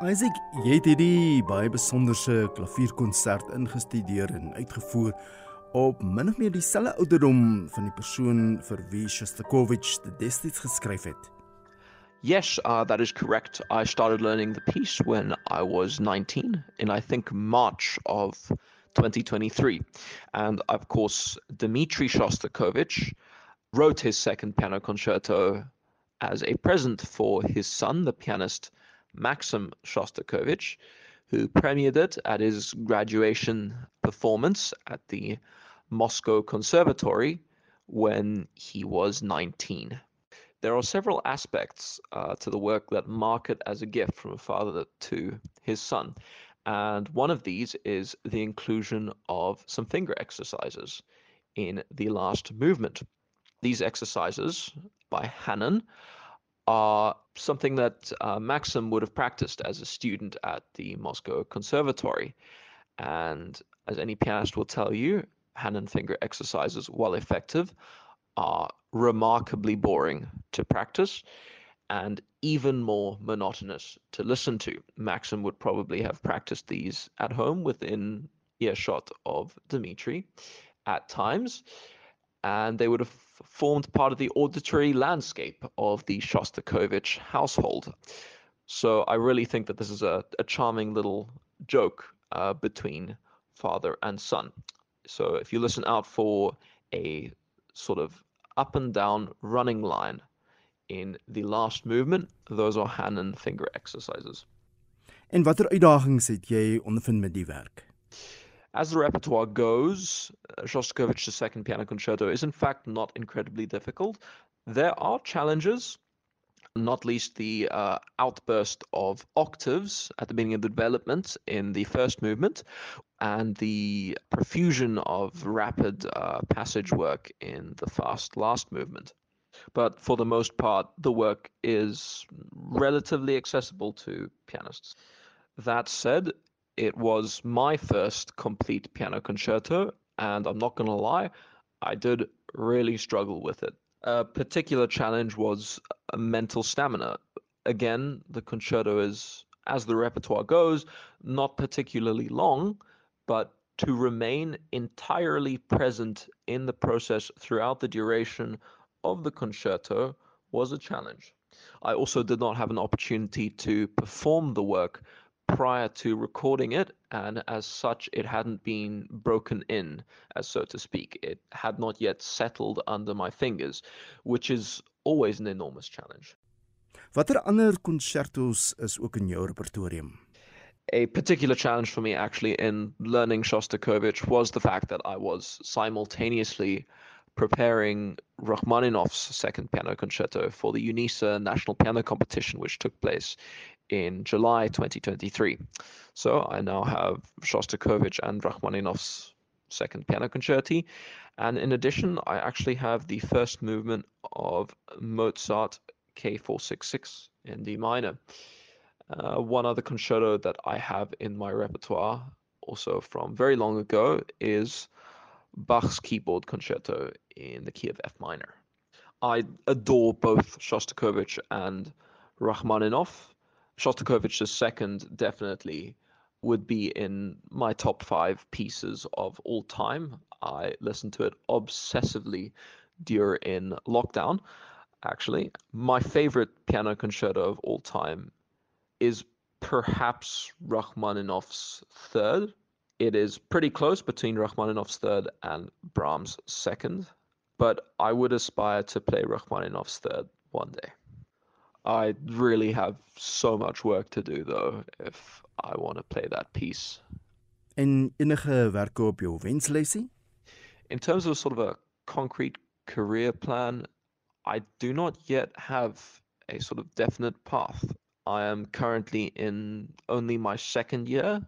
Isaac, jy het hierdie baie besonderse klavierkonsert ingestudeer en uitgevoer op min of meer dieselfde ouderdom van die persoon vir wie Shostakovich dit destyds geskryf het. Yes, uh, that is correct. I started learning the piece when I was 19 in I think March of 2023. And of course, Dmitri Shostakovich wrote his second piano concerto as a present for his son, the pianist Maxim Shostakovich, who premiered it at his graduation performance at the Moscow Conservatory when he was 19. There are several aspects uh, to the work that mark it as a gift from a father to his son. And one of these is the inclusion of some finger exercises in the last movement. These exercises by Hanon are something that uh, Maxim would have practiced as a student at the Moscow Conservatory. And as any pianist will tell you, hand and finger exercises, while effective, are remarkably boring to practice and even more monotonous to listen to. Maxim would probably have practiced these at home within earshot of Dmitri at times, and they would have formed part of the auditory landscape of the Shostakovich household. So I really think that this is a, a charming little joke uh, between father and son. So if you listen out for a sort of up and down running line in the last movement, those are hand and finger exercises. En watter uitdagings het jy ondervind met die werk? As the repertoire goes, uh, Shostakovich's second piano concerto is in fact not incredibly difficult. There are challenges, not least the uh, outburst of octaves at the beginning of the development in the first movement, and the profusion of rapid uh, passage work in the fast last movement. But for the most part, the work is relatively accessible to pianists. That said, it was my first complete piano concerto, and I'm not going to lie, I did really struggle with it. A particular challenge was mental stamina. Again, the concerto is, as the repertoire goes, not particularly long, but to remain entirely present in the process throughout the duration of the concerto was a challenge. I also did not have an opportunity to perform the work prior to recording it, and as such, it hadn't been broken in, as so to speak. It had not yet settled under my fingers, which is always an enormous challenge. Watter ander concertos is ook in jou repertorium? A particular challenge for me actually in learning Shostakovich was the fact that I was simultaneously preparing Rachmaninoff's second piano concerto for the UNISA National Piano Competition, which took place in July 2023. So I now have Shostakovich and Rachmaninoff's second piano concerti. And in addition, I actually have the first movement of Mozart K466 in D minor. Uh, one other concerto that I have in my repertoire, also from very long ago, is Bach's keyboard concerto in the key of F minor. I adore both Shostakovich and Rachmaninoff. Shostakovich's second definitely would be in my top five pieces of all time. I listened to it obsessively during lockdown. Actually, my favorite piano concerto of all time is perhaps Rachmaninoff's third. It is pretty close between Rachmaninoff's third and Brahms' second, but I would aspire to play Rachmaninoff's third one day. I really have so much work to do though if I want to play that piece. En enige werke op jou wenslysie? In terms of sort of a concrete career plan, I do not yet have a sort of definite path. I am currently in only my second year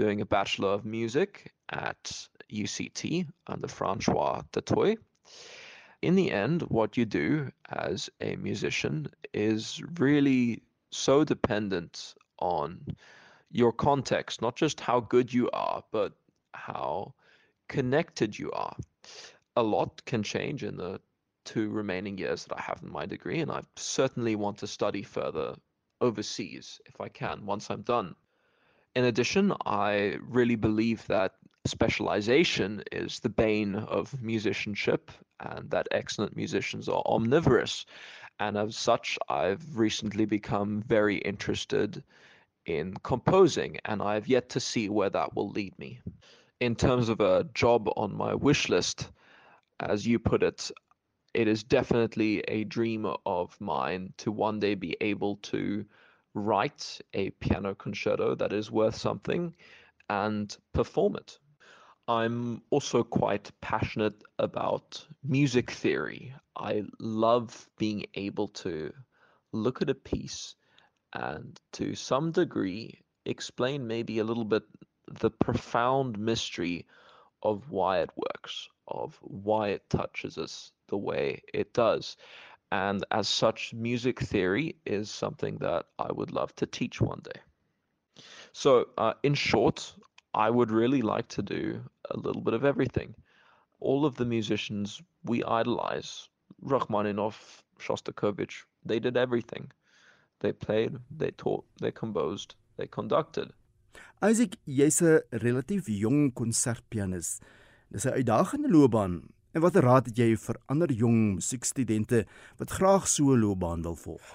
doing a Bachelor of Music at UCT under Francois du Toit in the end, what you do as a musician is really so dependent on your context, not just how good you are, but how connected you are. A lot can change in the two remaining years that I have in my degree, and I certainly want to study further overseas if I can once I'm done. In addition, I really believe that specialization is the bane of musicianship and that excellent musicians are omnivorous. And as such, I've recently become very interested in composing, and I've yet to see where that will lead me. In terms of a job on my wish list, as you put it, it is definitely a dream of mine to one day be able to write a piano concerto that is worth something and perform it. I'm also quite passionate about music theory. I love being able to look at a piece and to some degree explain maybe a little bit the profound mystery of why it works, of why it touches us the way it does. And as such, music theory is something that I would love to teach one day. So, uh, in short, I would really like to do a little bit of everything. All of the musicians we idolize, Rachmaninoff, Shostakovich, they did everything. They played, they taught, they composed, they conducted. Isaac, jy's 'n relatief jong konsertpianis. Dis 'n uitdagende loopbaan En watter raad het jy vir ander jong musiekstudente wat graag so 'n loopbaan wil volg?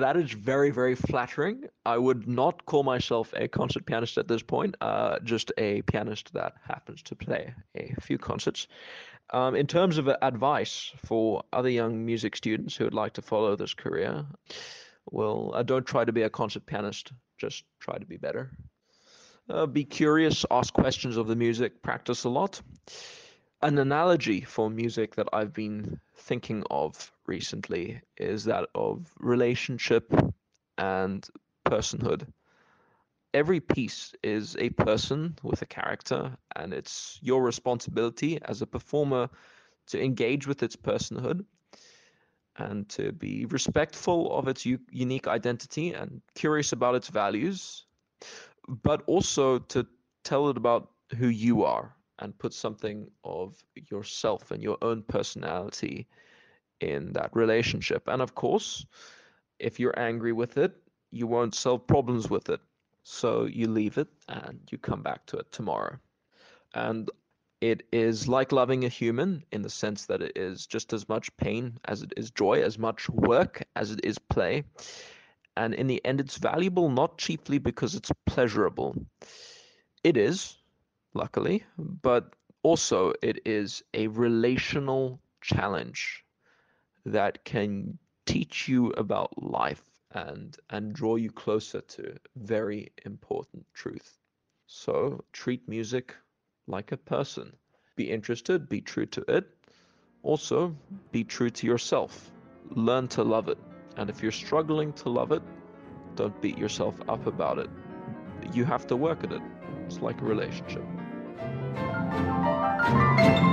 That is very, very flattering. I would not call myself a concert pianist at this point, uh, just a pianist that happens to play a few concerts. Um, in terms of advice for other young music students who would like to follow this career, well, uh, don't try to be a concert pianist, just try to be better. Uh, be curious, ask questions of the music, practice a lot an analogy for music that I've been thinking of recently is that of relationship and personhood. Every piece is a person with a character, and it's your responsibility as a performer to engage with its personhood and to be respectful of its u- unique identity and curious about its values, but also to tell it about who you are and put something of yourself and your own personality in that relationship. And of course, if you're angry with it, you won't solve problems with it. So you leave it and you come back to it tomorrow. And it is like loving a human in the sense that it is just as much pain as it is joy, as much work as it is play. And in the end, it's valuable not chiefly because it's pleasurable. It is, luckily, but also it is a relational challenge that can teach you about life and and draw you closer to very important truth. So treat music like a person. Be interested, be true to it. Also, be true to yourself. Learn to love it. And if you're struggling to love it, don't beat yourself up about it. You have to work at it. It's like a relationship. Thank you.